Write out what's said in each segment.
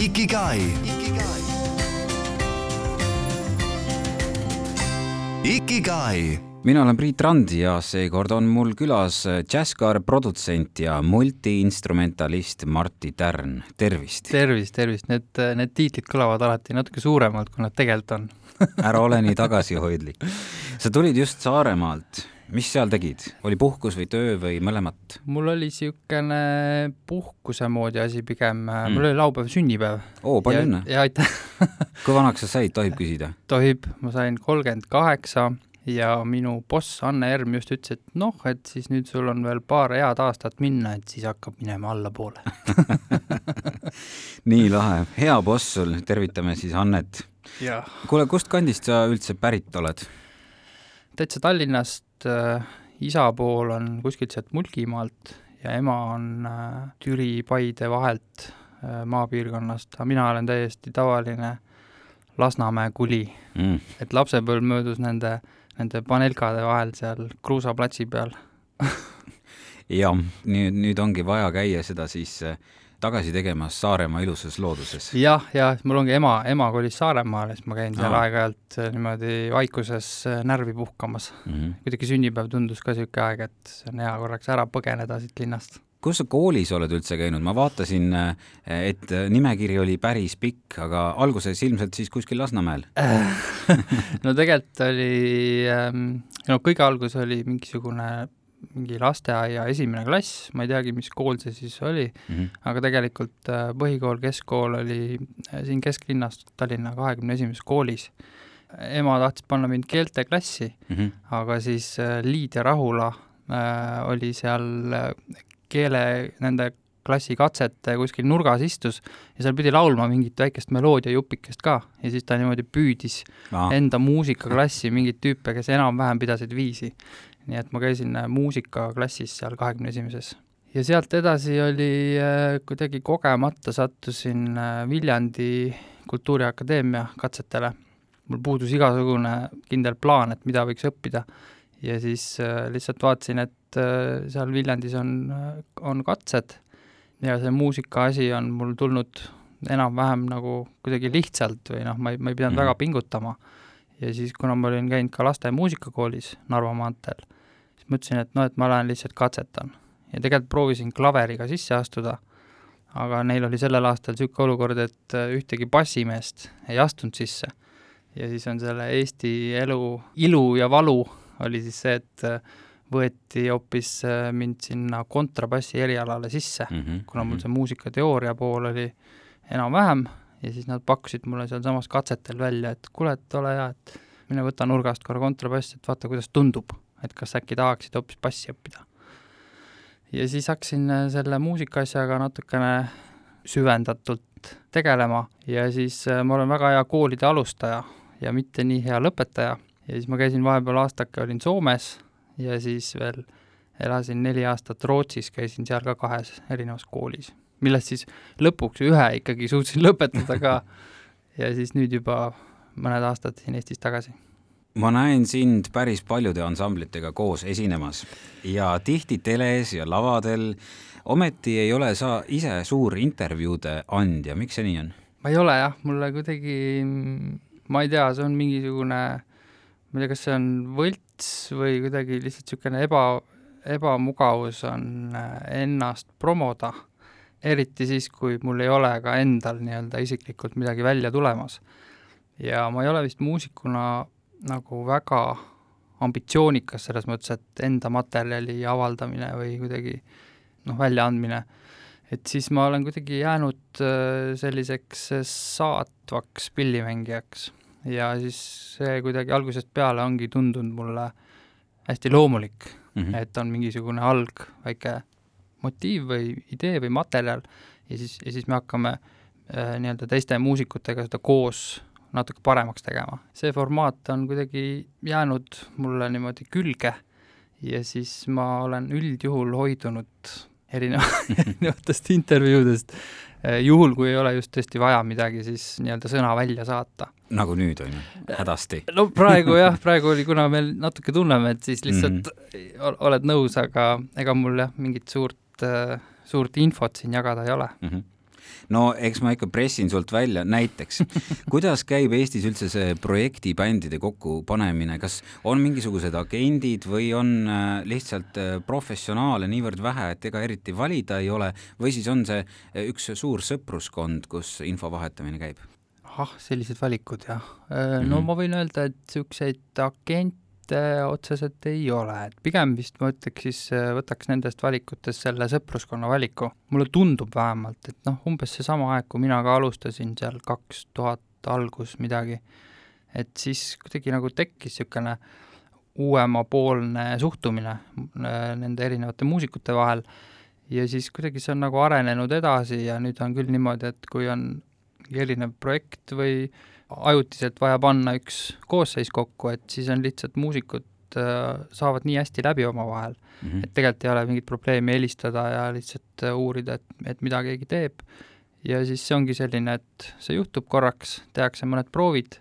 Ikigai. Ikigai mina olen Priit Rand ja seekord on mul külas džässkaar produtsent ja multiinstrumentalist Martti Tärn, tervist! tervist, tervist, need, need tiitlid kõlavad alati natuke suuremalt, kui nad tegelikult on ära ole nii tagasihoidlik. sa tulid just Saaremaalt, mis seal tegid, oli puhkus või töö või mõlemat? mul oli niisugune puhkuse moodi asi pigem mm., mul oli laupäev sünnipäev. oo, palju õnne! ja aitäh kui vanaks sa said, tohib küsida? tohib, ma sain kolmkümmend kaheksa ja minu boss Anne Erm just ütles, et noh, et siis nüüd sul on veel paar head aastat minna, et siis hakkab minema allapoole nii lahe, hea boss sul, tervitame siis Annet. kuule, kust kandist sa üldse pärit oled? täitsa Tallinnast äh,, isa pool on kuskilt sealt Mulgimaalt ja ema on äh, Türi-Paide vahelt äh, maapiirkonnast, aga mina olen täiesti tavaline Lasnamäe kuli. Mm.. et lapsepõlv möödus nende nende panelkade vahel seal kruusaplatsi peal. Jah, nüüd, nüüd ongi vaja käia seda siis äh, tagasi tegemas Saaremaa ilusas looduses ja,. jah, ja mul ongi ema, ema kolis Saaremaale, siis ma käin seal aeg-ajalt äh, niimoodi vaikuses äh, närvi puhkamas mm. -hmm. kuidagi sünnipäev tundus ka niisugune aeg, et see on hea korraks ära põgeneda siit linnast kus sa koolis oled üldse käinud, ma vaatasin, et nimekiri oli päris pikk, aga alguses ilmselt siis kuskil Lasnamäel no tegelikult oli, ähm, no kõige algus oli mingisugune mingi lasteaia esimene klass, ma ei teagi, mis kool see siis oli mm, -hmm. aga tegelikult äh, põhikool, keskkool oli äh, siin kesklinnas Tallinna kahekümne esimeses koolis. ema tahtis panna mind keelteklassi mm, -hmm. aga siis äh, Liidia Rahula oli seal keele nende klassikatsete kuskil nurgas istus ja seal pidi laulma mingit väikest meloodiajupikest ka ja siis ta niimoodi püüdis Aa. enda muusikaklassi mingeid tüüpe, kes enam-vähem pidasid viisi. Nii et ma käisin äh, muusikaklassis seal kahekümne esimeses. ja sealt edasi oli äh, kuidagi kogemata sattusin äh, Viljandi Kultuuriakadeemia katsetele. mul puudus igasugune kindel plaan, et mida võiks õppida ja siis lihtsalt vaatasin, et seal Viljandis on, on katsed ja see muusika asi on mul tulnud enam-vähem nagu kuidagi lihtsalt või noh, ma ei, ma ei pidanud mm -hmm. väga pingutama. Ja siis, kuna ma olin käinud ka laste muusikakoolis Narva maanteel, siis mõtlesin, et noh, et ma lähen lihtsalt katsetan. ja tegelikult proovisin klaveriga sisse astuda, aga neil oli sellel aastal niisugune olukord, et äh, ühtegi bassimeest ei astunud sisse. ja siis on selle Eesti elu ilu ja valu oli siis see, et äh, võeti hoopis äh, mind sinna kontrabassi erialale sisse mm, -hmm. kuna mul mhm. see muusikateooria pool oli enam-vähem ja siis nad pakkusid mulle sealsamas katsetel välja, et kuule, et ole hea, et mine võta nurgast korra kontrabassi, et vaata, kuidas tundub, et kas äkki tahaksid hoopis bassi õppida. ja siis hakkasin äh, selle muusikaasjaga natukene süvendatult tegelema ja siis äh, ma olen väga hea koolide alustaja ja mitte nii hea lõpetaja ja siis ma käisin vahepeal aastake, olin Soomes ja siis veel elasin neli aastat Rootsis, käisin seal ka kahes erinevas koolis, millest siis lõpuks ühe ikkagi suutsin lõpetada ka. Ja siis nüüd juba mõned aastad siin Eestis tagasi. ma näen sind päris paljude ansamblitega koos esinemas ja tihti teles ja lavadel, ometi ei ole sa ise suur intervjuude andja, miks see nii on? ma ei ole jah, mulle kuidagi, ma ei tea, see on mingisugune ma ei tea, kas see on võlts või kuidagi lihtsalt niisugune eba, ebamugavus on äh, ennast promoda, eriti siis, kui mul ei ole ka endal nii-öelda isiklikult midagi välja tulemas. ja ma ei ole vist muusikuna nagu väga ambitsioonikas selles mõttes, et enda materjali avaldamine või kuidagi noh, väljaandmine, et siis ma olen kuidagi jäänud äh, selliseks saatvaks pillimängijaks ja siis see kuidagi algusest peale ongi tundunud mulle hästi loomulik mm, -hmm. et on mingisugune alg, väike motiiv või idee või materjal ja siis, ja siis me hakkame äh, nii-öelda teiste muusikutega seda koos natuke paremaks tegema. see formaat on kuidagi jäänud mulle niimoodi külge ja siis ma olen üldjuhul hoidunud erineva, erinevatest intervjuudest Eh, juhul, kui ei ole just tõesti vaja midagi siis nii-öelda sõna välja saata. nagu nüüd, on ju, hädasti? no praegu jah, praegu oli, kuna me natuke tunneme, et siis lihtsalt mm -hmm. oled nõus, aga ega mul jah, mingit suurt, eh, suurt infot siin jagada ei ole mm. -hmm no eks ma ikka pressin sult välja, näiteks kuidas käib Eestis üldse see projektibändide kokkupanemine, kas on mingisugused agendid või on äh, lihtsalt äh, professionaale niivõrd vähe, et ega eriti valida ei ole, või siis on see äh, üks suur sõpruskond, kus info vahetamine käib? ahah, sellised valikud jah. no mm -hmm. ma võin öelda, et niisuguseid agente otseselt ei ole, et pigem vist ma ütleks siis, võtaks nendest valikutest selle sõpruskonna valiku. mulle tundub vähemalt, et noh, umbes seesama aeg, kui mina ka alustasin seal kaks tuhat algus midagi, et siis kuidagi nagu tekkis niisugune uuemapoolne suhtumine nende erinevate muusikute vahel ja siis kuidagi see on nagu arenenud edasi ja nüüd on küll niimoodi, et kui on erinev projekt või ajutiselt vaja panna üks koosseis kokku, et siis on lihtsalt muusikud äh, saavad nii hästi läbi omavahel mm, -hmm. et tegelikult ei ole mingit probleemi helistada ja lihtsalt äh, uurida, et, et mida keegi teeb. ja siis see ongi selline, et see juhtub korraks, tehakse mõned proovid,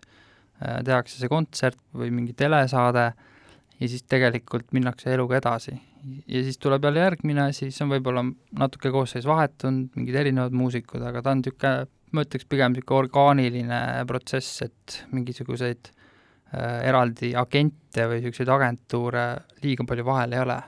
äh, tehakse see kontsert või mingi telesaade ja siis tegelikult minnakse eluga edasi. ja siis tuleb jälle järgmine, siis on võib-olla natuke koosseis vahetunud, mingid erinevad muusikud, aga ta on niisugune ma ütleks pigem niisugune orgaaniline protsess, et mingisuguseid äh, eraldi agente või niisuguseid agentuure liiga palju vahel ei ole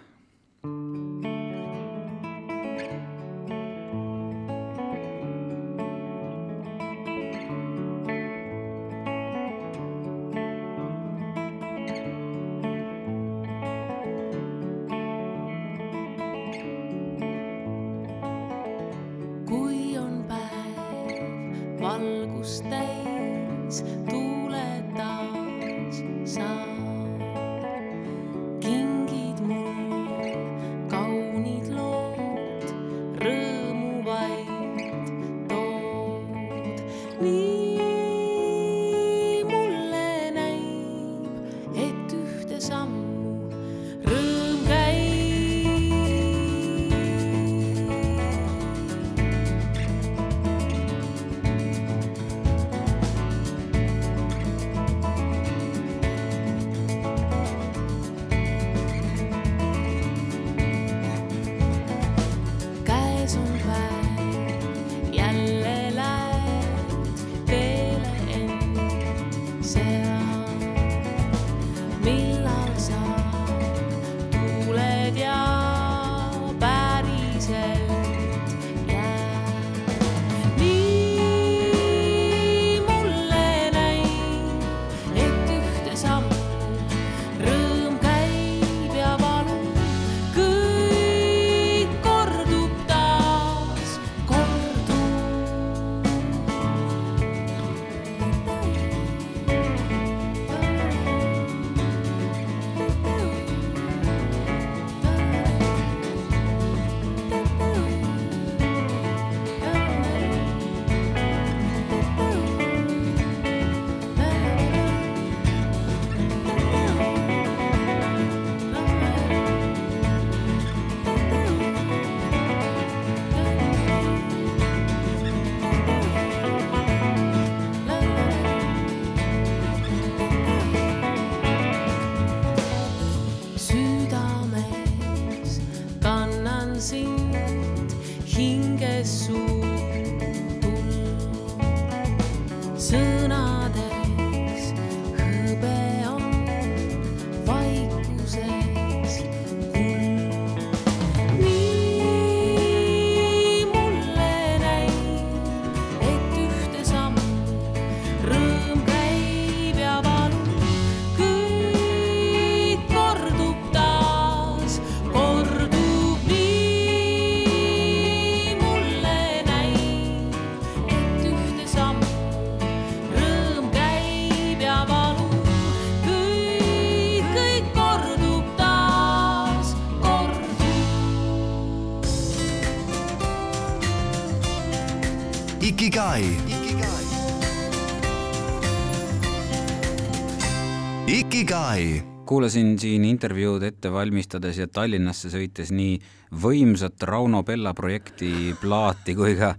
kuulasin siin intervjuud ette valmistades ja Tallinnasse sõites nii võimsat Rauno Pella projekti plaati kui ka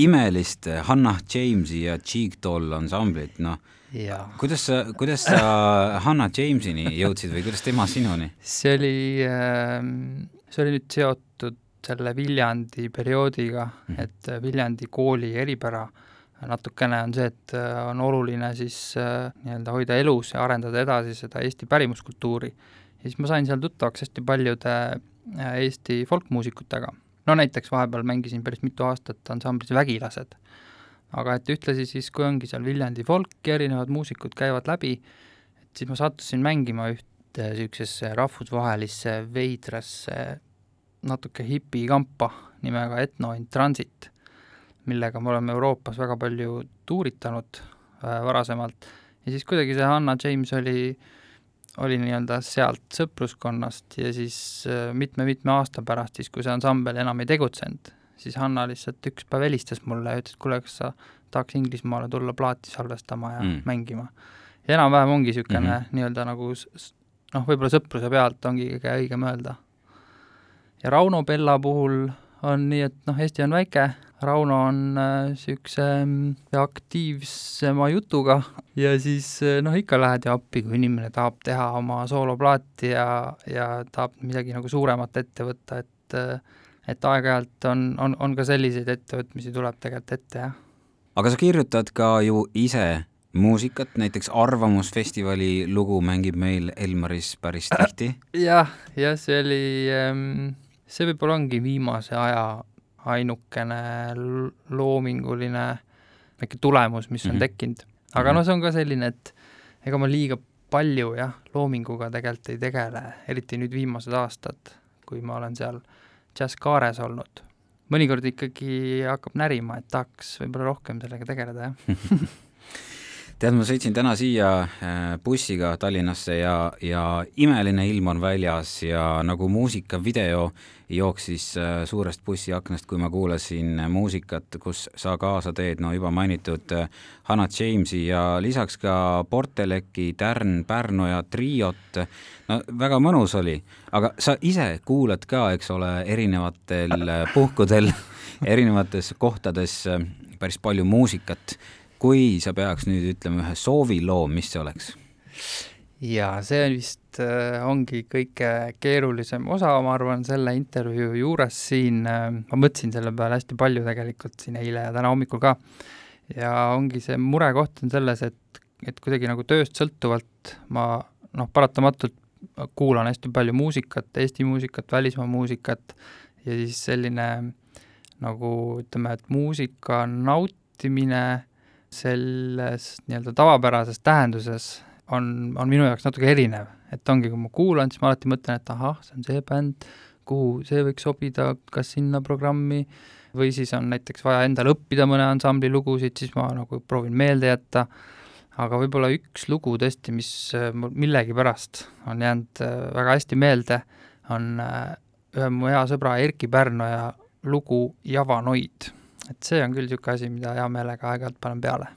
imelist Hannah Jamesi ja Cheek Doll ansamblit, noh kuidas sa, kuidas sa Hannah Jamesini jõudsid või kuidas tema sinuni? see oli, see oli nüüd seotud selle Viljandi perioodiga Mhm. et Viljandi kooli eripära natukene on see, et äh, on oluline siis äh, nii-öelda hoida elus ja arendada edasi seda Eesti pärimuskultuuri. ja siis ma sain seal tuttavaks hästi paljude äh, Eesti folkmuusikutega. no näiteks vahepeal mängisin päris mitu aastat ansamblis Vägilased. aga et ühtlasi siis, kui ongi seal Viljandi folk ja erinevad muusikud käivad läbi, et siis ma sattusin mängima ühte niisugusesse rahvusvahelisse veidrasse natuke hipikampa nimega Ethno in Transit, millega me oleme Euroopas väga palju tuuritanud äh, varasemalt ja siis kuidagi see Hanna James oli, oli nii-öelda sealt sõpruskonnast ja siis äh, mitme-mitme aasta pärast, siis kui see ansambel enam ei tegutsenud, siis Hanna lihtsalt üks päev helistas mulle ja ütles, et kuule, kas sa tahaks Inglismaale tulla plaati salvestama ja Mm. mängima. ja enam-vähem ongi niisugune mm. -hmm. nii-öelda nagu noh, võib-olla sõpruse pealt ongi kõige õigem öelda. ja Rauno Pella puhul on nii, et noh, Eesti on väike, Rauno on niisuguse äh, aktiivsema jutuga ja siis äh, noh, ikka lähed ju appi, kui inimene tahab teha oma sooloplaati ja, ja tahab midagi nagu suuremat ette võtta, et äh, et aeg-ajalt on, on, on ka selliseid ettevõtmisi tuleb tegelikult ette, jah. aga sa kirjutad ka ju ise muusikat, näiteks Arvamusfestivali lugu mängib meil Elmaris päris tihti. jah, jah, see oli, see võib-olla ongi viimase aja ainukene loominguline väike tulemus, mis on mm. -hmm. tekkinud. aga Mhm. noh, see on ka selline, et ega ma liiga palju jah, loominguga tegelikult ei tegele, eriti nüüd viimased aastad, kui ma olen seal džässkaares olnud. mõnikord ikkagi hakkab närima, et tahaks võib-olla rohkem sellega tegeleda, jah. tead, ma sõitsin täna siia äh, bussiga Tallinnasse ja, ja imeline ilm on väljas ja nagu muusikavideo jooksis äh, suurest bussiaknast, kui ma kuulasin muusikat, kus sa kaasa teed, no juba mainitud äh, Hanna Jamesi ja lisaks ka Porteleki, Tärn, Pärnoja triot. no väga mõnus oli, aga sa ise kuulad ka, eks ole, erinevatel puhkudel erinevates kohtades päris palju muusikat kui sa peaks nüüd ütlema ühe sooviloo, mis see oleks? jaa, see vist äh, ongi kõige keerulisem osa, ma arvan, selle intervjuu juures siin äh,, ma mõtlesin selle peale hästi palju tegelikult siin eile ja täna hommikul ka, ja ongi see murekoht on selles, et, et kuidagi nagu tööst sõltuvalt ma noh, paratamatult kuulan hästi palju muusikat, Eesti muusikat, välismaa muusikat ja siis selline nagu ütleme, et muusika nautimine selles nii-öelda tavapärases tähenduses on, on minu jaoks natuke erinev, et ongi, kui ma kuulan, siis ma alati mõtlen, et ahah, see on see bänd, kuhu see võiks sobida, kas sinna programmi, või siis on näiteks vaja endale õppida mõne ansambli lugusid, siis ma nagu proovin meelde jätta, aga võib-olla üks lugu tõesti, mis mul millegipärast on jäänud äh, väga hästi meelde, on äh, ühe mu hea sõbra Erki Pärnoja lugu Javanoid. Et see on küll niisugune asi, mida hea meelega aeg-ajalt panen peale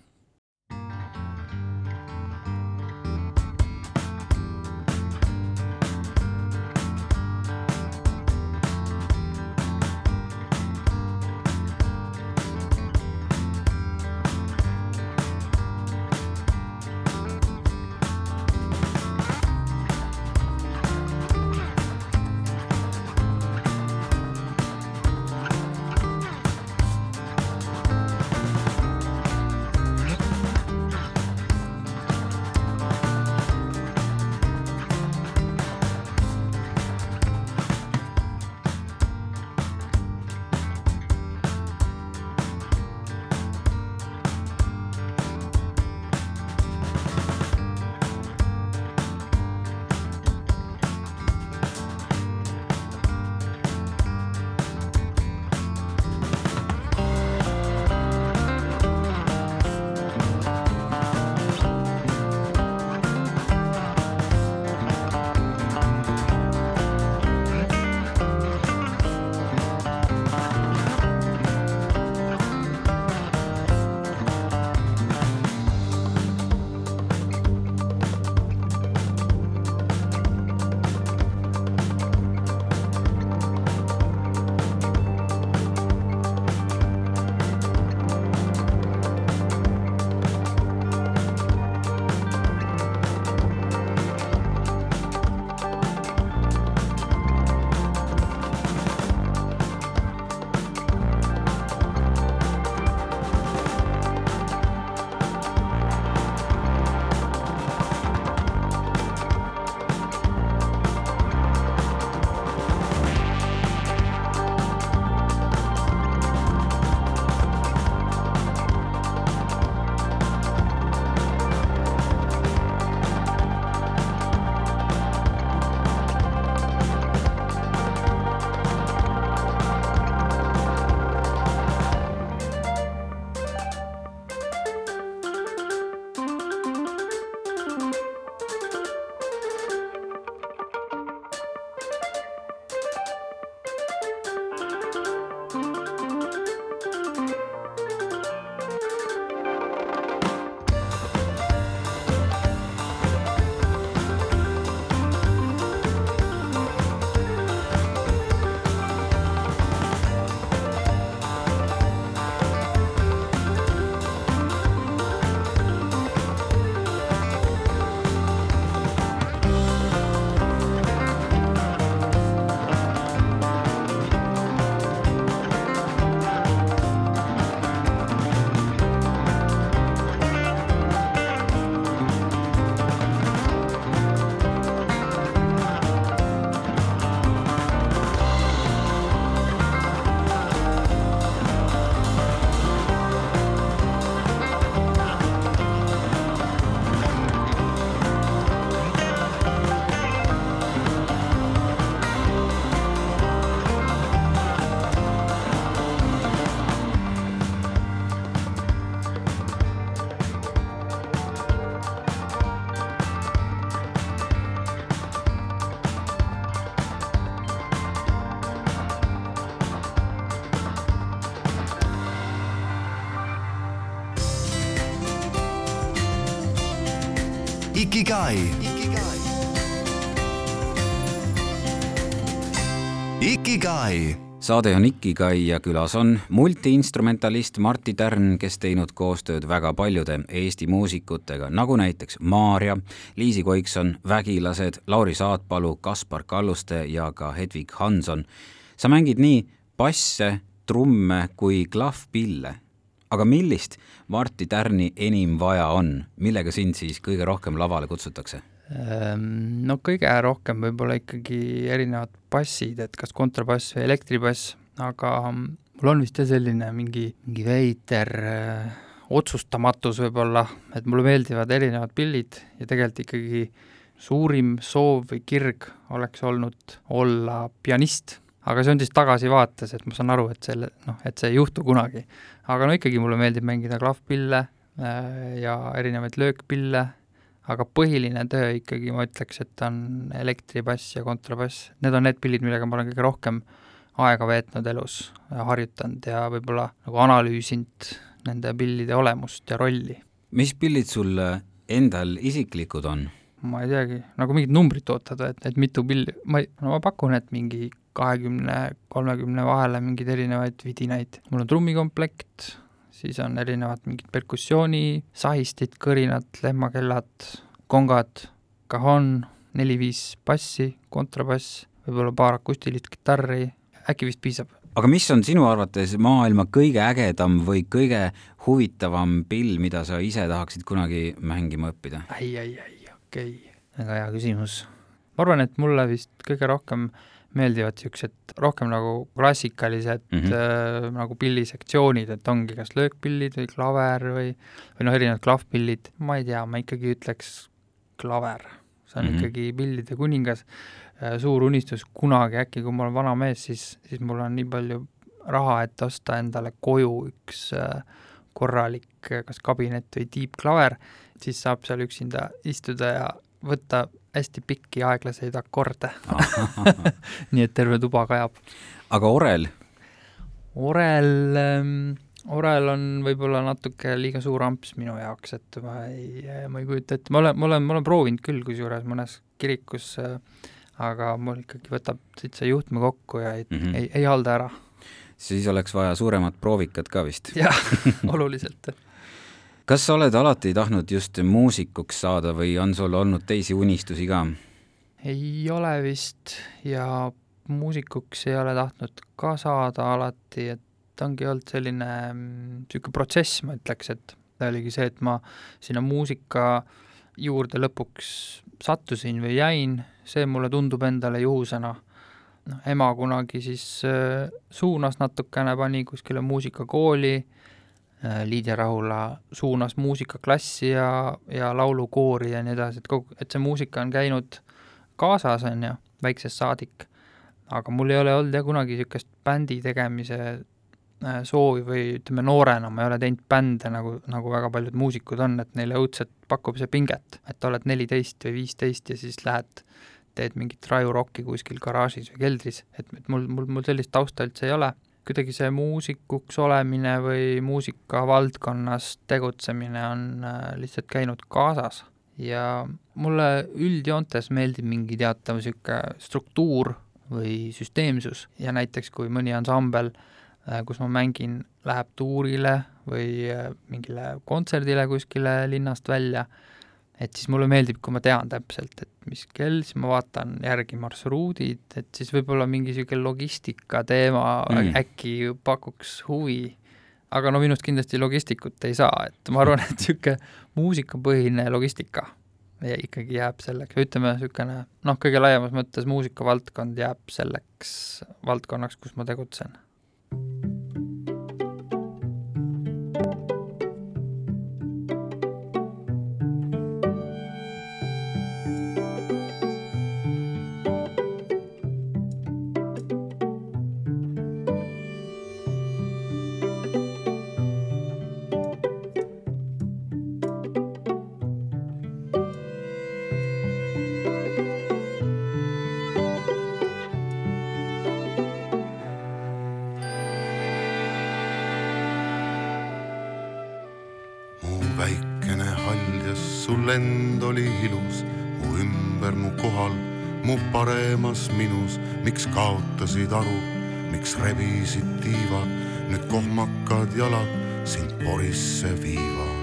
Ikigai. Ikigai saade on Ikigai ja külas on multiinstrumentalist Martti Tärn, kes teinud koostööd väga paljude Eesti muusikutega, nagu näiteks Maarja, Liisi Koikson, Vägilased, Lauri Saatpalu, Kaspar Kalluste ja ka Hedvig Hanson. sa mängid nii basse, trumme kui klahvpille. Aga millist Martti Tärni enim vaja on, millega sind siis kõige rohkem lavale kutsutakse? Ehm, no kõige rohkem võib-olla ikkagi erinevad bassid, et kas kontrabass või elektribass, aga mul on vist jah selline mingi, mingi veider äh, otsustamatus võib-olla, et mulle meeldivad erinevad pillid ja tegelikult ikkagi suurim soov või kirg oleks olnud olla pianist. Aga see on siis tagasivaates, et ma saan aru, et selle, noh, et see ei juhtu kunagi. aga no ikkagi mulle meeldib mängida klahvpille äh, ja erinevaid löökpille aga põhiline töö ikkagi ma ütleks, et on elektribass ja kontrabass, need on need pillid, millega ma olen kõige rohkem aega veetnud elus, harjutanud ja võib-olla nagu analüüsinud nende pillide olemust ja rolli. mis pillid sul endal isiklikud on? ma ei teagi, nagu mingit numbrit ootad, et, et mitu pilli, ma ei, no ma pakun, et mingi kahekümne, kolmekümne vahele mingeid erinevaid vidinaid. mul on trummikomplekt, siis on erinevad mingid perkussioonisahistid, kõrinad, lehmakellad, kongad, kahon, neli-viis bassi, kontrabass, võib-olla paar akustilist kitarri, äkki vist piisab. aga mis on sinu arvates maailma kõige ägedam või kõige huvitavam pill, mida sa ise tahaksid kunagi mängima õppida? ai, ai, ai, okei okay., väga hea küsimus. ma arvan, et mulle vist kõige rohkem äh, meeldivad niisugused rohkem nagu klassikalised mm -hmm. äh, nagu pillisektsioonid, et ongi kas löökpillid või klaver või, või noh, erinevad klahvpillid, ma ei tea, ma ikkagi ütleks klaver. see on mm -hmm. ikkagi pillide kuningas äh,, suur unistus kunagi äkki, kui ma olen vana mees, siis, siis mul on nii palju raha, et osta endale koju üks äh, korralik kas kabinet või tiibklaver, siis saab seal üksinda istuda ja võtta hästi pikki aeglaseid akorde nii et terve tuba kajab. aga orel? orel, ähm, orel on võib-olla natuke liiga suur amps minu jaoks, et ma ei, ma ei kujuta ette, ma olen, ma olen, ma olen proovinud küll kusjuures mõnes kirikus, äh, aga mul ikkagi võtab see juhtme kokku ja ei mm, -hmm. ei, ei halda ära. siis oleks vaja suuremat proovikat ka vist? jah, oluliselt kas sa oled alati tahtnud just muusikuks saada või on sul olnud teisi unistusi ka? ei ole vist ja muusikuks ei ole tahtnud ka saada alati, et ongi olnud selline niisugune mm, protsess, ma ütleks, et ta oligi see, et ma sinna muusika juurde lõpuks sattusin või jäin, see mulle tundub endale juhusena. noh, ema kunagi siis äh, suunas natukene, pani kuskile muusikakooli äh,, Äh, Liidia Rahula suunas muusikaklassi ja, ja laulukoori ja nii edasi, et kogu, et see muusika on käinud kaasas, on ju, väiksest saadik. aga mul ei ole olnud jah kunagi niisugust bändi tegemise äh, soovi või ütleme, noorena ma ei ole teinud bände, nagu, nagu väga paljud muusikud on, et neile õudselt pakub see pinget, et oled neliteist või viisteist ja siis lähed teed mingit rajurokki kuskil garaažis või keldris, et, et mul, mul, mul sellist tausta üldse ei ole kuidagi see muusikuks olemine või muusikavaldkonnas tegutsemine on äh, lihtsalt käinud kaasas. Ja mulle üldjoontes meeldib mingi teatav niisugune struktuur või süsteemsus. Ja näiteks kui mõni ansambel, äh, kus ma mängin, läheb tuurile või äh, mingile kontserdile kuskile linnast välja, et siis mulle meeldib, kui ma tean täpselt, et mis kell, siis ma vaatan järgi marsruudid, et siis võib-olla mingi niisugune logistika teema mm. äkki pakuks huvi. aga no minust kindlasti logistikut ei saa, et ma arvan, et niisugune muusikapõhine logistika ja ikkagi jääb selleks, ütleme niisugune noh, kõige laiemas mõttes muusikavaldkond jääb selleks valdkonnaks, kus ma tegutsen kaotasid aru, miks rebisid tiivad, nüüd kohmakad jalad sind porisse viivad.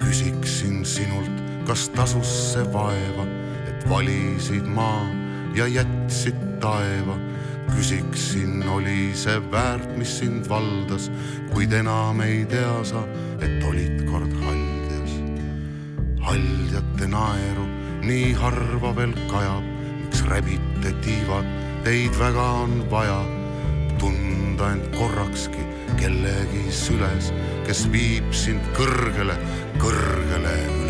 küsiksin sinult, kas tasus see vaeva, et valisid maa ja jätsid taeva küsiksin, oli see väärt, mis sind valdas, kuid enam ei tea sa, et olid kord haldjas. haldjate naeru nii harva veel kajab, miks rebite tiivad, teid väga on vaja. Tunda end korrakski kellegi süles, kes viib sind kõrgele, kõrgele üles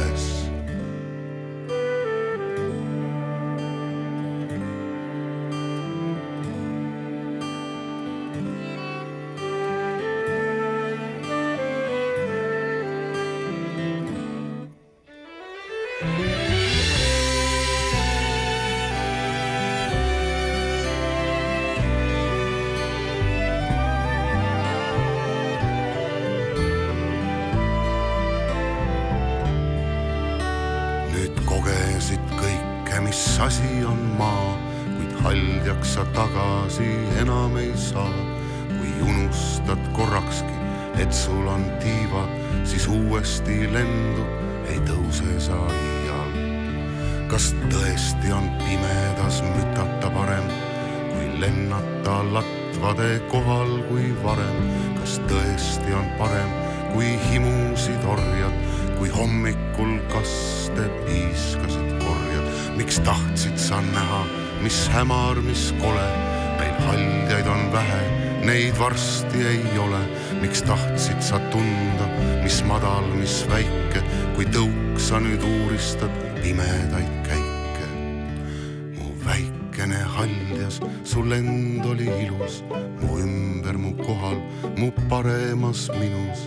kui tõuk sa nüüd uuristad pimedaid käike. mu väikene haldjas, su lend oli ilus, mu ümber, mu kohal, mu paremas minus,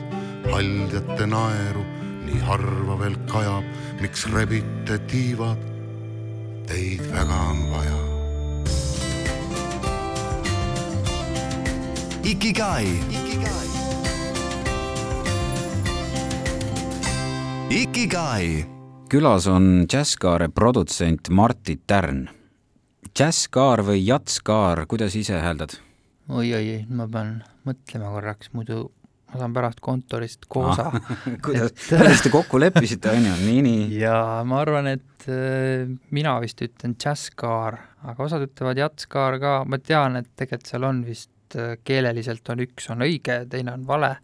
haldjate naeru nii harva veel kajab, miks rebite tiivad, teid väga on vaja. Ikigai. Ikigai. Külas on džässkaare produtsent Martti Tärn. džässkaar või jatskaar, kuidas ise hääldad? oi-oi-oi, ma pean mõtlema korraks, muidu ma saan pärast kontorist koosa kuidas, kuidas te kokku leppisite, on ju, nii, nii? ja ma arvan, et äh, mina vist ütlen džässkaar, aga osad ütlevad jatskaar ka, ma tean, et tegelikult seal on vist äh, keeleliselt on üks on õige ja teine on vale.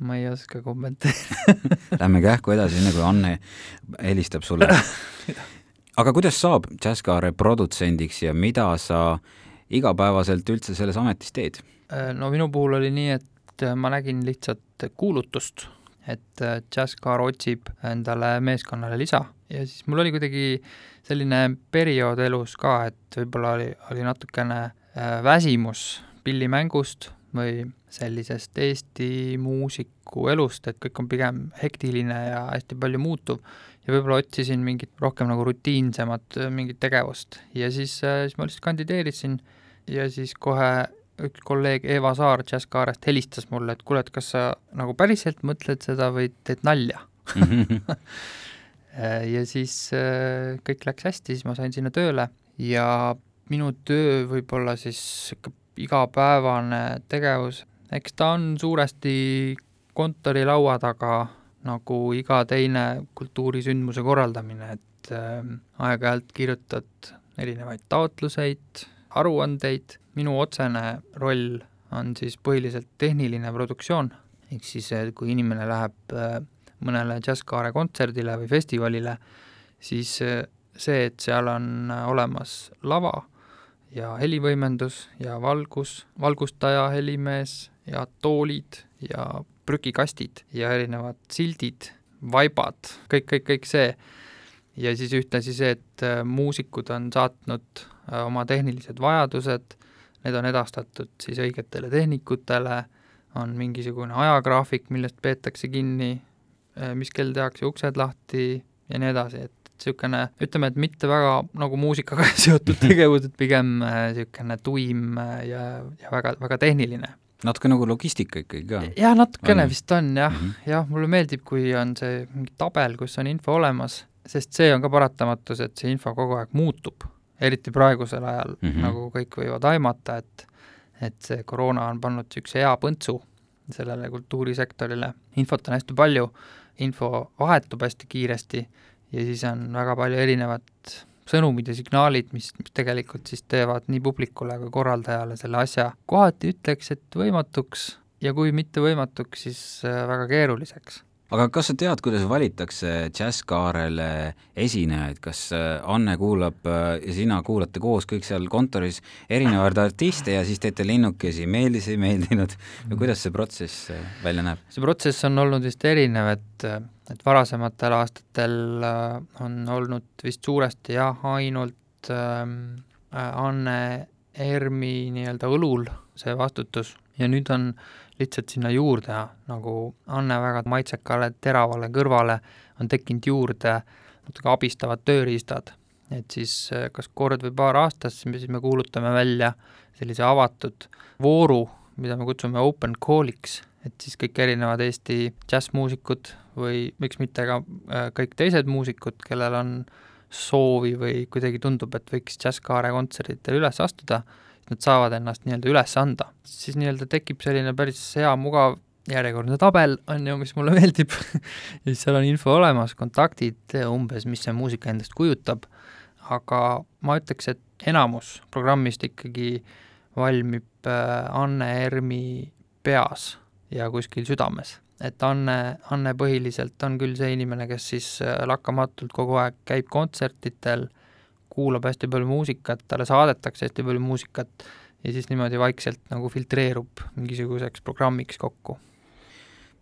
Ma ei oska kommenteerida Lähme kähku edasi, enne kui Anne helistab sulle. aga kuidas saab džässkaare produtsendiks ja mida sa igapäevaselt üldse selles ametis teed? Äh, no minu puhul oli nii, et äh, ma nägin lihtsalt kuulutust, et äh, džässkaar otsib endale meeskonnale lisa ja siis mul oli kuidagi selline periood elus ka, et võib-olla oli, oli natukene väsimus pillimängust või sellisest Eesti muusiku elust, et kõik on pigem hektiline ja hästi palju muutuv. Ja võib-olla otsisin mingit rohkem nagu rutiinsemat mingit tegevust. Ja siis, siis ma lihtsalt kandideerisin ja siis kohe üks kolleeg Eva Saar Jazzkaarest helistas mulle, et kuule, et kas sa nagu päriselt mõtled seda või teed nalja? Ja siis äh, kõik läks hästi, siis ma sain sinna tööle ja minu töö võib-olla siis sihuke igapäevane tegevus, eks ta on suuresti kontorilaua taga nagu iga teine kultuurisündmuse korraldamine, et äh, aeg-ajalt kirjutad erinevaid taotluseid, aruandeid, minu otsene roll on siis põhiliselt tehniline produktsioon, ehk siis kui inimene läheb äh, mõnele džässkaare kontserdile või festivalile, siis äh, see, et seal on olemas lava ja helivõimendus ja valgus, valgustaja, helimees ja toolid ja prügikastid ja erinevad sildid, vaibad, kõik, kõik, kõik see. ja siis ühtlasi see, et äh, muusikud on saatnud oma tehnilised vajadused, need on edastatud siis õigetele tehnikutele, on mingisugune ajagraafik, millest peetakse kinni, mis kell tehakse uksed lahti ja nii edasi, et niisugune, ütleme, et mitte väga nagu muusikaga seotud tegevus, et pigem niisugune tuim ja, ja väga, väga tehniline. Natuke nagu logistika ikkagi ka. jah, natukene on. vist on jah mm, -hmm. jah, mulle meeldib, kui on see mingi tabel, kus on info olemas, sest see on ka paratamatus, et see info kogu aeg muutub, eriti praegusel ajal mm, -hmm. nagu kõik võivad aimata, et et see koroona on pannud niisuguse hea põntsu sellele kultuurisektorile, infot on hästi palju, info vahetub hästi kiiresti ja siis on väga palju erinevat sõnumid ja signaalid, mis, mis tegelikult siis teevad nii publikule kui korraldajale selle asja kohati ütleks, et võimatuks ja kui mitte võimatuks, siis äh, väga keeruliseks aga kas sa tead, kuidas valitakse džässkaarele esinejaid, kas äh, Anne kuulab äh, ja sina kuulate koos kõik seal kontoris erinevaid artiste ja siis teete linnukesi, meeldis, ei meeldinud? Või kuidas see protsess äh, välja näeb? see protsess on olnud vist erinev, et, et varasematel aastatel on olnud vist suuresti jah, ainult ähm, Anne ERM-i nii-öelda õlul see vastutus. Ja nüüd on lihtsalt sinna juurde, nagu Anne väga maitsekale teravale kõrvale on tekkinud juurde natuke abistavad tööriistad. et siis eh, kas kord või paar aastas, siis me kuulutame välja sellise avatud vooru, mida me kutsume open call'iks, et siis kõik erinevad Eesti džässmuusikud või miks mitte ka äh, kõik teised muusikud, kellel on soovi või kuidagi tundub, et võiks džässkaare kontsertidele üles astuda, nad saavad ennast nii-öelda üles anda. siis nii-öelda tekib selline päris hea, mugav järjekordne tabel, on ju, mis mulle meeldib ja siis seal on info olemas, kontaktid umbes, mis see muusika endast kujutab, aga ma ütleks, et enamus programmist ikkagi valmib äh, Anne Ermi peas ja kuskil südames. et Anne, Anne põhiliselt on küll see inimene, kes siis äh, lakkamatult kogu aeg käib kontsertidel, kuulab hästi palju muusikat, talle saadetakse hästi palju muusikat ja siis niimoodi vaikselt nagu filtreerub mingisuguseks programmiks kokku.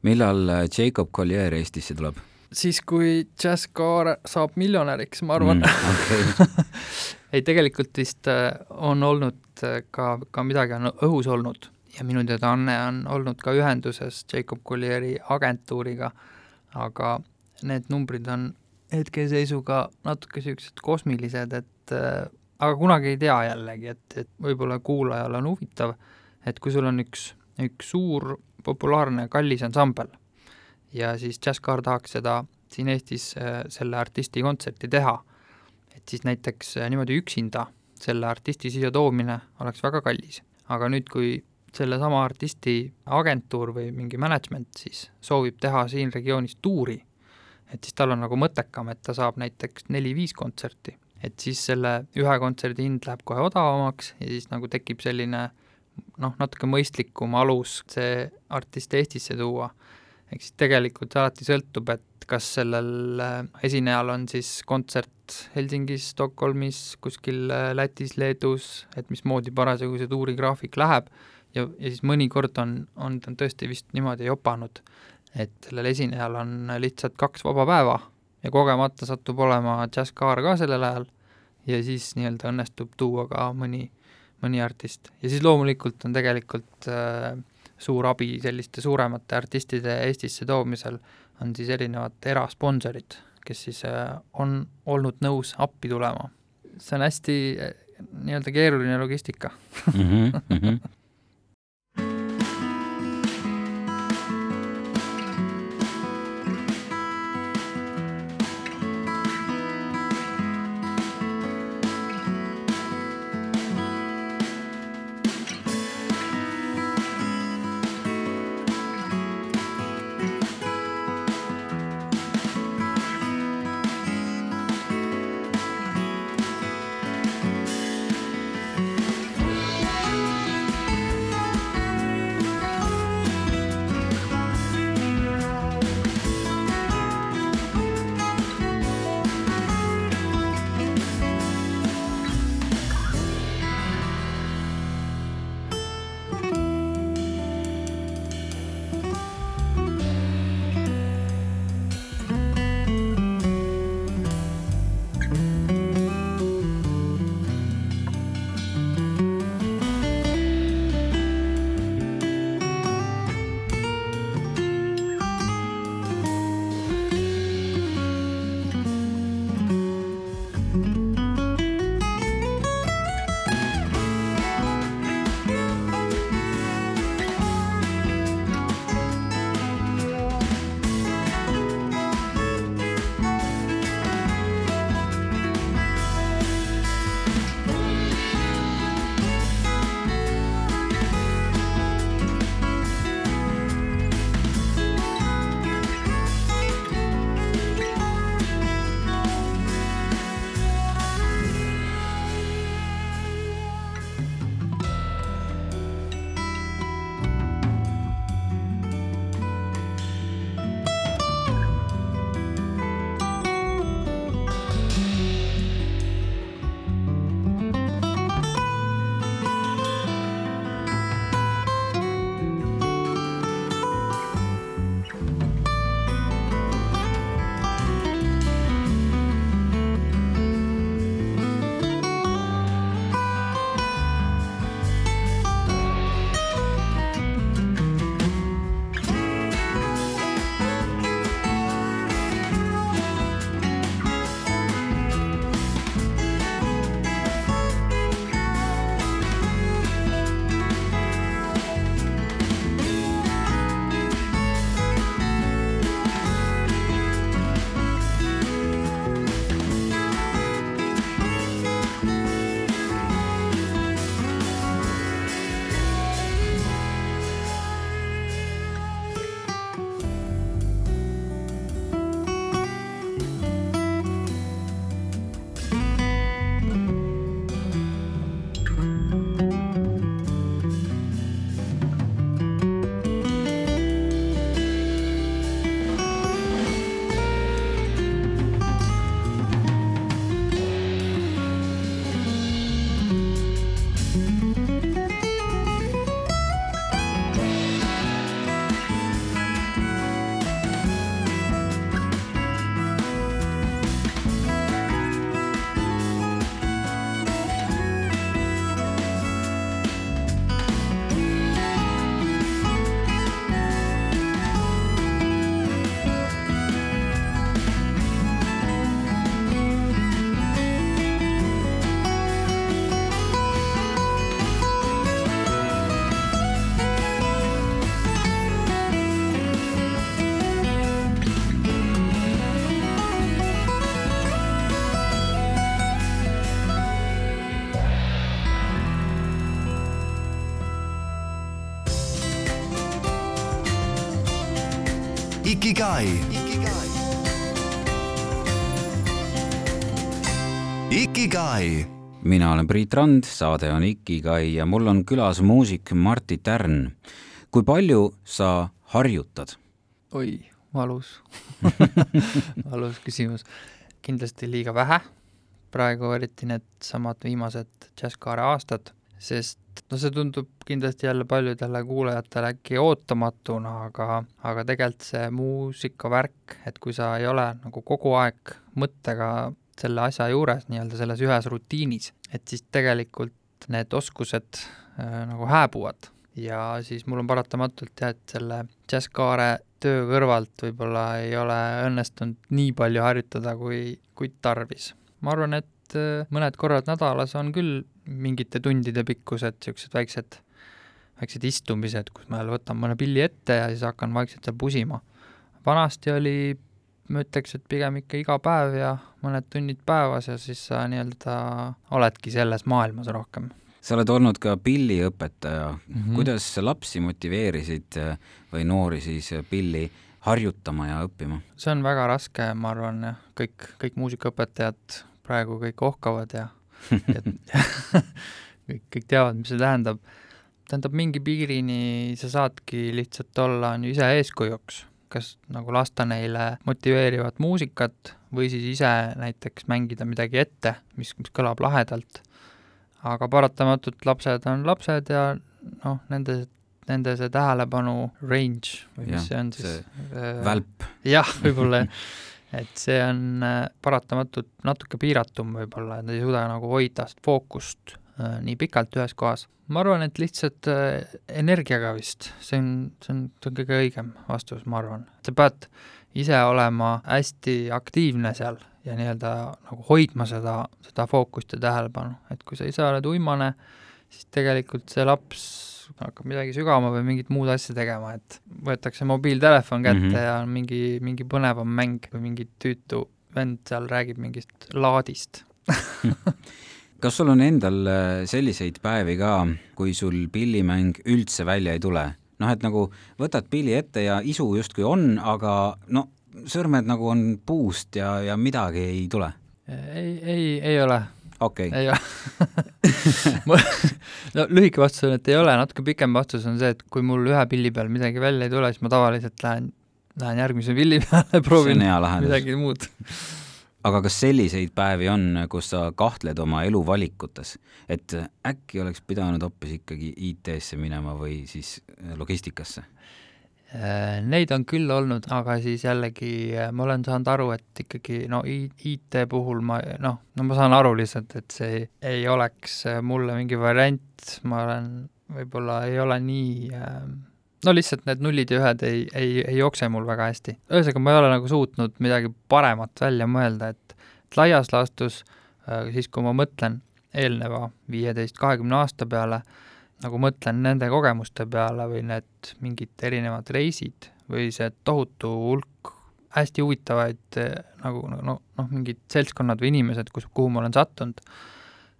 millal äh, Jacob Collier Eestisse tuleb? siis, kui Jazz Car saab miljonäriks, ma arvan mm,. Okay. ei, tegelikult vist äh, on olnud äh, ka, ka midagi on õhus olnud ja minu teada Anne on olnud ka ühenduses Jacob Collieri agentuuriga, aga need numbrid on hetkeseisuga natuke niisugused kosmilised, et äh, aga kunagi ei tea jällegi, et, et võib-olla kuulajale on huvitav, et kui sul on üks, üks suur populaarne kallis ansambel ja siis Jazzcar tahaks seda siin Eestis äh, selle artisti kontserti teha, et siis näiteks äh, niimoodi üksinda selle artisti siia toomine oleks väga kallis. aga nüüd, kui sellesama artisti agentuur või mingi management siis soovib teha siin regioonis tuuri, et siis tal on nagu mõttekam, et ta saab näiteks neli-viis kontserti. et siis selle ühe kontserdi hind läheb kohe odavamaks ja siis nagu tekib selline noh, natuke mõistlikum alus see artist Eestisse tuua. ehk siis tegelikult alati sõltub, et kas sellel äh, esinejal on siis kontsert Helsingis, Stockholmis, kuskil äh, Lätis, Leedus, et mismoodi parasjagu see tuurigraafik läheb ja, ja siis mõnikord on, on ta tõesti vist niimoodi jopanud, et sellel esinejal on lihtsalt kaks vaba päeva ja kogemata satub olema džässkaar ka sellel ajal ja siis nii-öelda õnnestub tuua ka mõni, mõni artist. ja siis loomulikult on tegelikult äh, suur abi selliste suuremate artistide Eestisse toomisel, on siis erinevad erasponsorid, kes siis äh, on olnud nõus appi tulema. see on hästi äh, nii-öelda keeruline logistika mm. -hmm, mm -hmm. Ikigai. Ikigai. mina olen Priit Rand, saade on Ikigai ja mul on külas muusik Martti Tärn. kui palju sa harjutad? oi, valus valus küsimus. kindlasti liiga vähe, praegu eriti needsamad viimased Jazzkaare aastad, sest no see tundub kindlasti jälle paljudele kuulajatele äkki ootamatuna, aga, aga tegelikult see muusikavärk, et kui sa ei ole nagu kogu aeg mõttega selle asja juures, nii-öelda selles ühes rutiinis, et siis tegelikult need oskused äh, nagu hääbuvad ja siis mul on paratamatult jah, et selle džässkaare töö kõrvalt võib-olla ei ole õnnestunud nii palju harjutada, kui, kui tarvis. ma arvan, et äh, mõned korrad nädalas on küll mingite tundide pikkused niisugused väiksed, väiksed istumised, kus ma jälle võtan mõne pilli ette ja siis hakkan vaikselt seal pusima. vanasti oli ma ütleks, et pigem ikka iga päev ja mõned tunnid päevas ja siis sa nii-öelda oledki selles maailmas rohkem. sa oled olnud ka pilliõpetaja mm. -hmm. kuidas lapsi motiveerisid äh, või noori siis äh, pilli harjutama ja õppima? see on väga raske, ma arvan, kõik, kõik muusikaõpetajad praegu kõik ohkavad ja, ja kõik, kõik teavad, mis see tähendab. tähendab, mingi piirini sa saadki lihtsalt olla, on ju, ise eeskujuks kas nagu lasta neile motiveerivat muusikat või siis ise näiteks mängida midagi ette, mis, mis kõlab lahedalt. aga paratamatult lapsed on lapsed ja noh, nende, nende see tähelepanu range või mis see on siis? see välp. jah, võib-olla et see on äh, paratamatult natuke piiratum võib-olla, et nad ei suuda nagu hoida fookust äh, nii pikalt ühes kohas. ma arvan, et lihtsalt äh, energiaga vist, see on, see on, see on kõige õigem vastus, ma arvan. sa pead ise olema hästi aktiivne seal ja nii-öelda nagu hoidma seda, seda fookust ja tähelepanu, et kui sa ise oled uimane, siis tegelikult see laps hakkab midagi sügama või mingit muud asja tegema, et võetakse mobiiltelefon kätte mm. -hmm. ja on mingi, mingi põnevam mäng või mingi tüütu vend seal räägib mingist laadist. kas sul on endal äh, selliseid päevi ka, kui sul pillimäng üldse välja ei tule? noh, et nagu võtad pilli ette ja isu justkui on, aga no sõrmed nagu on puust ja, ja midagi ei tule. ei, ei, ei ole, okei okay., ei ole no lühike vastus on, et ei ole, natuke pikem vastus on see, et kui mul ühe pilli peal midagi välja ei tule, siis ma tavaliselt lähen, lähen järgmise pilli peale, proovin midagi muud. aga kas selliseid päevi on, kus sa kahtled oma eluvalikutes, et äkki oleks pidanud hoopis ikkagi IT-sse minema või siis logistikasse? Äh, Neid on küll olnud, aga siis jällegi äh, ma olen saanud aru, et ikkagi no IT puhul ma noh, no ma saan aru lihtsalt, et see ei oleks äh, mulle mingi variant, ma olen, võib-olla ei ole nii äh, no lihtsalt need nullid ja ühed ei, ei, ei jookse mul väga hästi. ühesõnaga, ma ei ole nagu suutnud midagi paremat välja mõelda, et, laias laastus siis, kui ma mõtlen eelneva viieteist, kahekümne aasta peale, nagu mõtlen nende kogemuste peale või need mingid erinevad reisid või see tohutu hulk hästi huvitavaid eh, nagu no, no, noh, mingid seltskonnad või inimesed, kus, kuhu ma olen sattunud,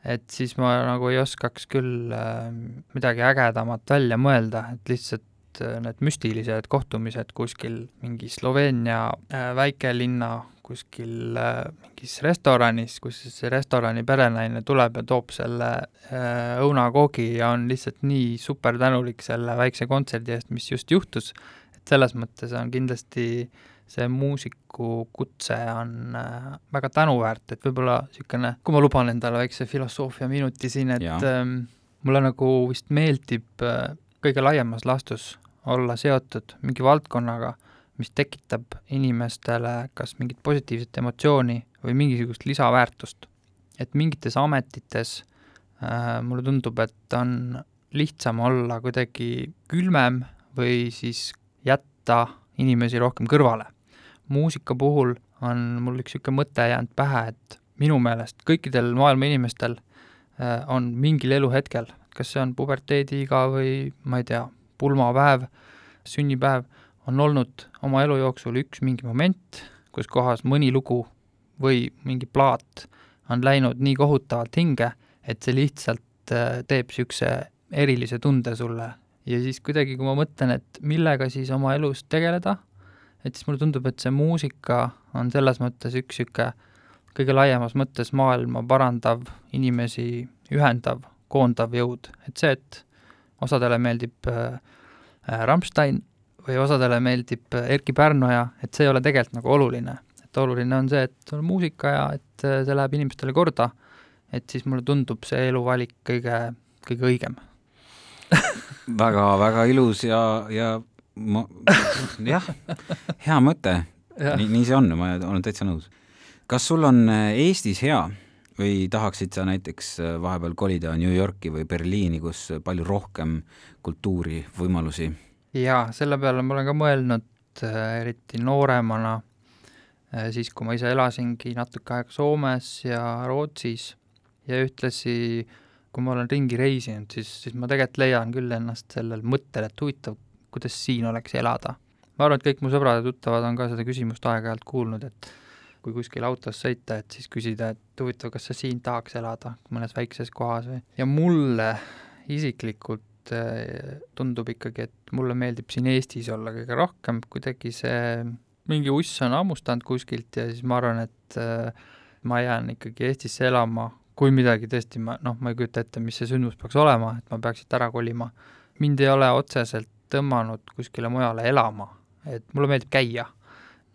et siis ma nagu ei oskaks küll äh, midagi ägedamat välja mõelda, et lihtsalt äh, need müstilised kohtumised kuskil mingi Sloveenia äh, väikelinna kuskil äh, mingis restoranis, kus siis see restorani perenaine tuleb ja toob selle äh, õunakoogi ja on lihtsalt nii super tänulik selle väikse kontserdi eest, mis just juhtus, et selles mõttes on kindlasti see muusikukutse on äh, väga tänuväärt, et võib-olla niisugune, kui ma luban endale väikse filosoofia minuti siin, et Jaa. ähm, mulle nagu vist meeldib kõige laiemas laastus olla seotud mingi valdkonnaga, mis tekitab inimestele kas mingit positiivset emotsiooni või mingisugust lisaväärtust. et mingites ametites äh, mulle tundub, et on lihtsam olla kuidagi külmem või siis jätta inimesi rohkem kõrvale. muusika puhul on mul üks niisugune mõte jäänud pähe, et minu meelest kõikidel maailma inimestel äh, on mingil eluhetkel, kas see on puberteediiga või ma ei tea, pulmapäev, sünnipäev, on olnud oma elu jooksul üks mingi moment, kus kohas mõni lugu või mingi plaat on läinud nii kohutavalt hinge, et see lihtsalt äh, teeb niisuguse erilise tunde sulle. ja siis kuidagi, kui ma mõtlen, et millega siis oma elus tegeleda, et siis mulle tundub, et see muusika on selles mõttes üks niisugune kõige laiemas mõttes maailma parandav, inimesi ühendav, koondav jõud, et see, et osadele meeldib äh, Rammstein või osadele meeldib äh, Erkki Pärnoja, et see ei ole tegelikult nagu oluline. et oluline on see, et on muusika ja et äh, see läheb inimestele korda, et siis mulle tundub see eluvalik kõige, kõige õigem väga-väga ilus ja, ja ma, jah, hea mõte. nii, nii see on, ma olen täitsa nõus. kas sul on äh, Eestis hea või tahaksid sa näiteks vahepeal kolida New Yorki või Berliini, kus palju rohkem kultuuri, võimalusi? Jaa, selle peale ma olen ka mõelnud, äh, eriti nooremana, siis kui ma ise elasingi natuke aega Soomes ja Rootsis ja ühtlasi kui ma olen ringi reisinud, siis, siis ma tegelikult leian küll ennast sellel mõttel, et huvitav, kuidas siin oleks elada. ma arvan, et kõik mu sõbrad ja tuttavad on ka seda küsimust aeg-ajalt kuulnud, et kui kuskil autos sõita, et siis küsida, et huvitav, kas sa siin tahaks elada, mõnes väikses kohas või, ja mulle isiklikult eh, tundub ikkagi, et mulle meeldib siin Eestis olla kõige rohkem, kuidagi see mingi uss on hammustanud kuskilt ja siis ma arvan, et eh, ma jään ikkagi Eestisse elama, kui midagi tõesti ma, noh, ma ei kujuta ette, mis see sündmus peaks olema, et ma peaks siit ära kolima. mind ei ole otseselt tõmmanud kuskile mujale elama, et mulle meeldib käia,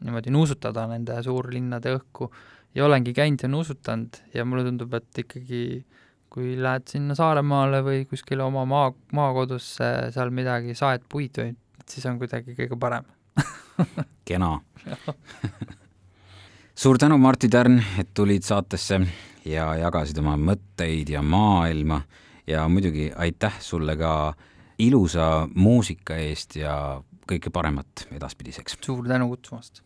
niimoodi nuusutada nende suurlinnade õhku ja olengi käinud ja nuusutanud ja mulle tundub, et ikkagi kui lähed sinna Saaremaale või kuskile oma maa, maakodusse, seal midagi, saed puid või, siis on kuidagi kõige parem kena suur tänu, Martti Tärn, et tulid saatesse ja jagasid oma mõtteid ja maailma ja muidugi aitäh sulle ka ilusa muusika eest ja kõike paremat edaspidiseks. suur tänu kutsumast!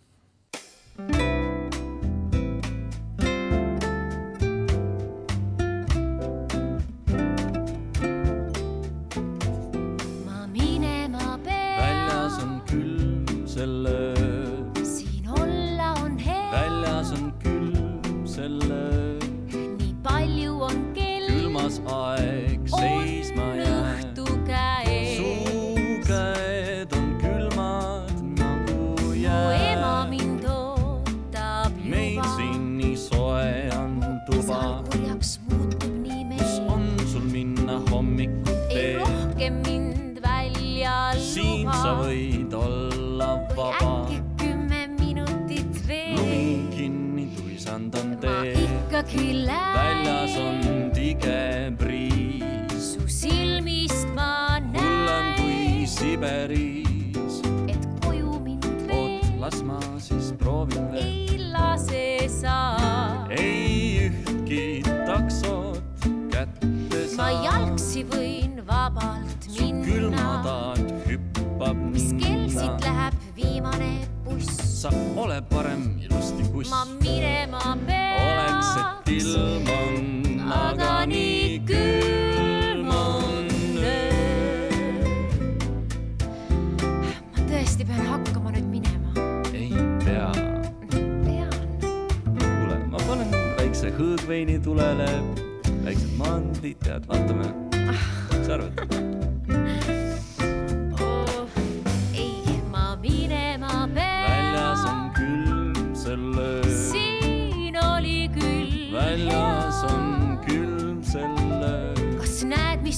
Ikkagi lähen. väljas on tige briis. su silmist ma näen. hullem kui Siberis. et koju mind veel. oot, las ma siis proovin veel. ei lase sa. ei ühtki taksot kätte saa. ma jalgsi võin vabalt minna. su külmataat hüppab minna. mis kell siit läheb viimane buss? sa ole parem ilusti kuss. ma minema pean. oleks, et ilm on, aga nii külm on öö. ma tõesti pean hakkama nüüd minema. ei pea. pean. kuule, ma panen väikse hõõgveini tulele, väiksed mandlid, tead, vaatame. mis sa arvad?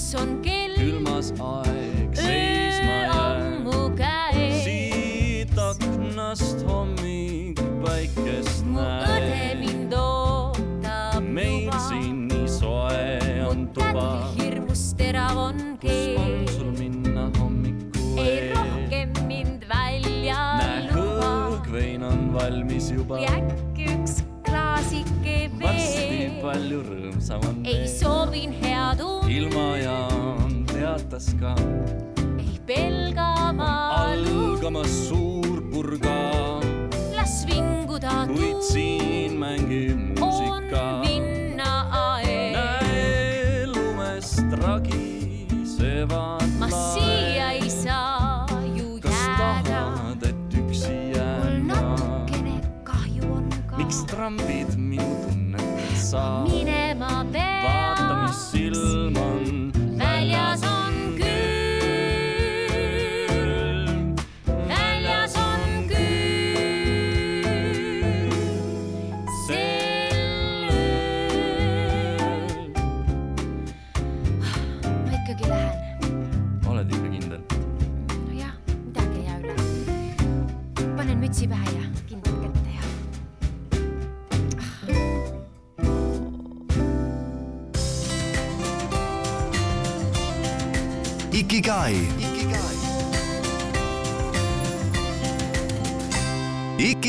Mis on kell? külmas aeg seisma jääb. siit aknast hommik päikest näeb. mu õde mind ootab. meil siin nii soe on tuba. hirmus terav on keel. kus on sul minna hommikul? ei rohkem mind välja luba. näe, hõõgvein on valmis juba. äkki üks klaasike varsti palju rõõmsam on ei veel. soovin head und. ilmajaan teatas ka. ei pelga ma. algamas suur purga. las vinguda kuid siin mängib muusika. on minna aeg. näe lumest ragisevad. ma siia ei saa ju jääda. kas tahad, et üksi jääda? mul natukene kahju on ka. miks trambid minu tunnet saa? minema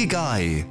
Ikigai.